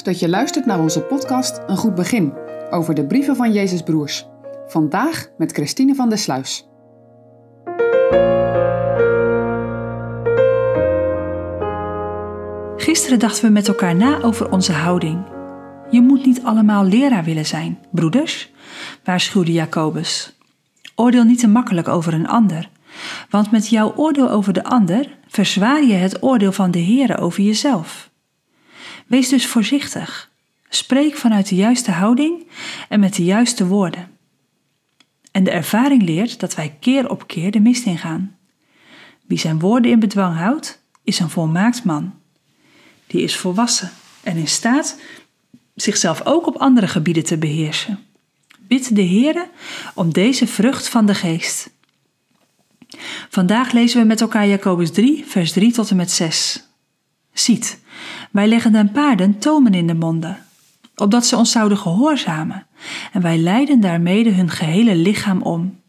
Dat je luistert naar onze podcast Een Goed Begin over de brieven van Jezus Broers. Vandaag met Christine van der Sluis. Gisteren dachten we met elkaar na over onze houding. Je moet niet allemaal leraar willen zijn, broeders, waarschuwde Jacobus. Oordeel niet te makkelijk over een ander, want met jouw oordeel over de ander verzwaar je het oordeel van de Heer over jezelf. Wees dus voorzichtig. Spreek vanuit de juiste houding en met de juiste woorden. En de ervaring leert dat wij keer op keer de mist ingaan. Wie zijn woorden in bedwang houdt, is een volmaakt man. Die is volwassen en in staat zichzelf ook op andere gebieden te beheersen. Bid de Heere om deze vrucht van de geest. Vandaag lezen we met elkaar Jacobus 3, vers 3 tot en met 6. Ziet, wij leggen den paarden tomen in de monden, opdat ze ons zouden gehoorzamen, en wij leiden daarmede hun gehele lichaam om.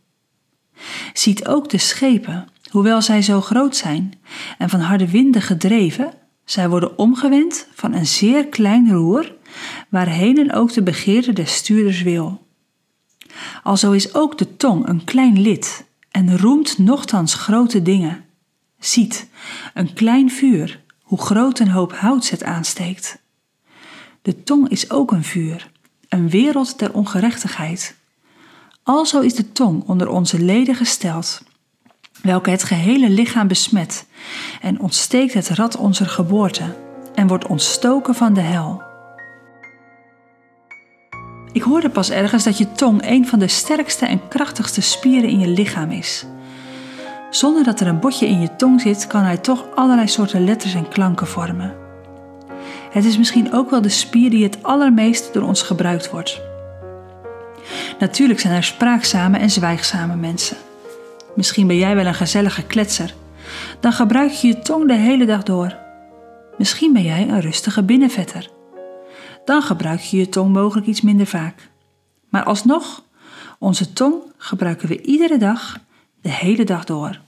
Ziet ook de schepen, hoewel zij zo groot zijn en van harde winden gedreven, zij worden omgewend van een zeer klein roer, waarheen ook de begeerte des stuurders wil. Alzo is ook de tong een klein lid en roemt nochtans grote dingen. Ziet, een klein vuur, hoe groot een hoop hout het aansteekt. De tong is ook een vuur, een wereld der ongerechtigheid. Alzo is de tong onder onze leden gesteld, welke het gehele lichaam besmet en ontsteekt het rad onze geboorte en wordt ontstoken van de hel. Ik hoorde pas ergens dat je tong een van de sterkste en krachtigste spieren in je lichaam is. Zonder dat er een botje in je tong zit, kan hij toch allerlei soorten letters en klanken vormen. Het is misschien ook wel de spier die het allermeest door ons gebruikt wordt. Natuurlijk zijn er spraakzame en zwijgzame mensen. Misschien ben jij wel een gezellige kletser. Dan gebruik je je tong de hele dag door. Misschien ben jij een rustige binnenvetter. Dan gebruik je je tong mogelijk iets minder vaak. Maar alsnog, onze tong gebruiken we iedere dag, de hele dag door.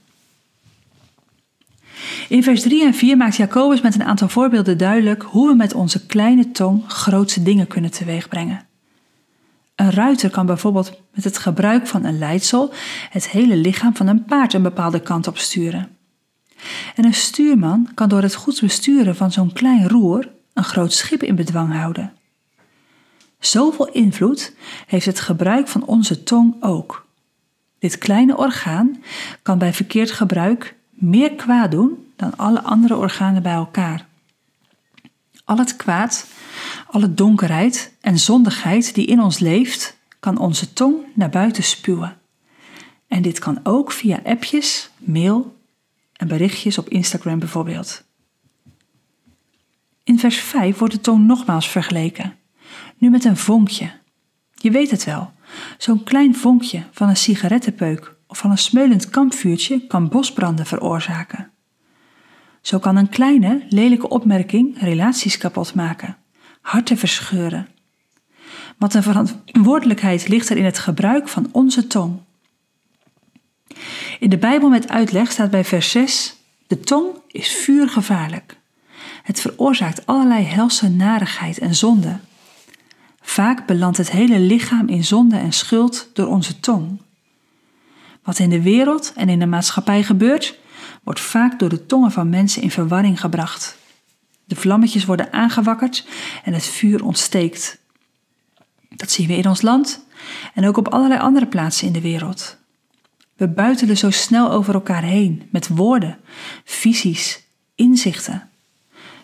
In vers 3 en 4 maakt Jacobus met een aantal voorbeelden duidelijk hoe we met onze kleine tong grootse dingen kunnen teweegbrengen. Een ruiter kan bijvoorbeeld met het gebruik van een leidsel het hele lichaam van een paard een bepaalde kant op sturen. En een stuurman kan door het goed besturen van zo'n klein roer een groot schip in bedwang houden. Zoveel invloed heeft het gebruik van onze tong ook. Dit kleine orgaan kan bij verkeerd gebruik meer kwaad doen dan alle andere organen bij elkaar. Al het kwaad, alle donkerheid en zondigheid die in ons leeft, kan onze tong naar buiten spuwen. En dit kan ook via appjes, mail en berichtjes op Instagram bijvoorbeeld. In vers 5 wordt de tong nogmaals vergeleken, nu met een vonkje. Je weet het wel, zo'n klein vonkje van een sigarettenpeuk of van een smeulend kampvuurtje kan bosbranden veroorzaken. Zo kan een kleine, lelijke opmerking relaties kapot maken, harten verscheuren. Wat een verantwoordelijkheid ligt er in het gebruik van onze tong. In de Bijbel met uitleg staat bij vers 6: De tong is vuurgevaarlijk. Het veroorzaakt allerlei helse narigheid en zonde. Vaak belandt het hele lichaam in zonde en schuld door onze tong. Wat in de wereld en in de maatschappij gebeurt, wordt vaak door de tongen van mensen in verwarring gebracht. De vlammetjes worden aangewakkerd en het vuur ontsteekt. Dat zien we in ons land en ook op allerlei andere plaatsen in de wereld. We buitelen zo snel over elkaar heen met woorden, visies, inzichten,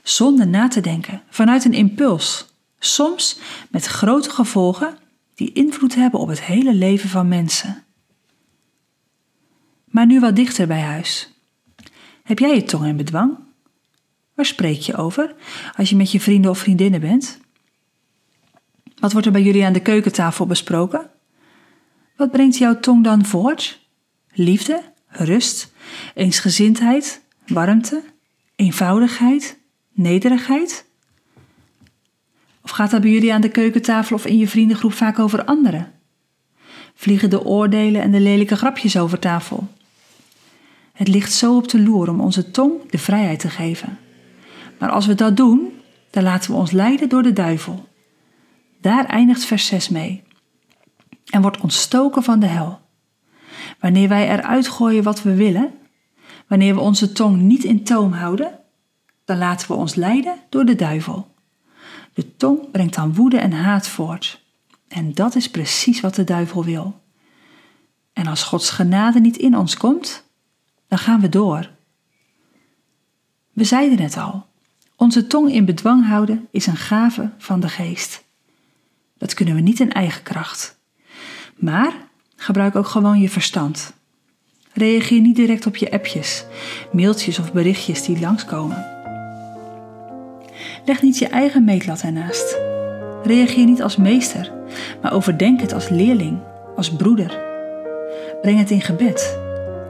zonder na te denken, vanuit een impuls, soms met grote gevolgen die invloed hebben op het hele leven van mensen. Maar nu wat dichter bij huis. Heb jij je tong in bedwang? Waar spreek je over als je met je vrienden of vriendinnen bent? Wat wordt er bij jullie aan de keukentafel besproken? Wat brengt jouw tong dan voort? Liefde, rust, eensgezindheid, warmte, eenvoudigheid, nederigheid? Gaat dat bij jullie aan de keukentafel of in je vriendengroep vaak over anderen? Vliegen de oordelen en de lelijke grapjes over tafel? Het ligt zo op de loer om onze tong de vrijheid te geven. Maar als we dat doen, dan laten we ons leiden door de duivel. Daar eindigt vers 6 mee. En wordt ontstoken van de hel. Wanneer wij eruit gooien wat we willen, wanneer we onze tong niet in toom houden, dan laten we ons leiden door de duivel. De tong brengt dan woede en haat voort. En dat is precies wat de duivel wil. En als Gods genade niet in ons komt, dan gaan we door. We zeiden het al. Onze tong in bedwang houden is een gave van de geest. Dat kunnen we niet in eigen kracht. Maar gebruik ook gewoon je verstand. Reageer niet direct op je appjes, mailtjes of berichtjes die langskomen. Leg niet je eigen meetlat ernaast. Reageer niet als meester, maar overdenk het als leerling, als broeder. Breng het in gebed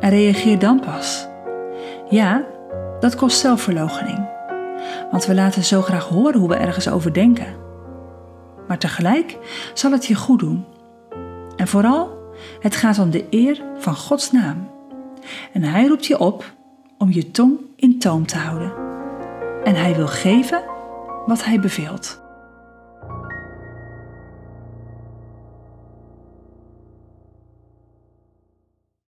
en reageer dan pas. Ja, dat kost zelfverloochening, want we laten zo graag horen hoe we ergens over denken. Maar tegelijk zal het je goed doen. En vooral, het gaat om de eer van Gods naam. En Hij roept je op om je tong in toom te houden. En Hij wil geven wat Hij beveelt.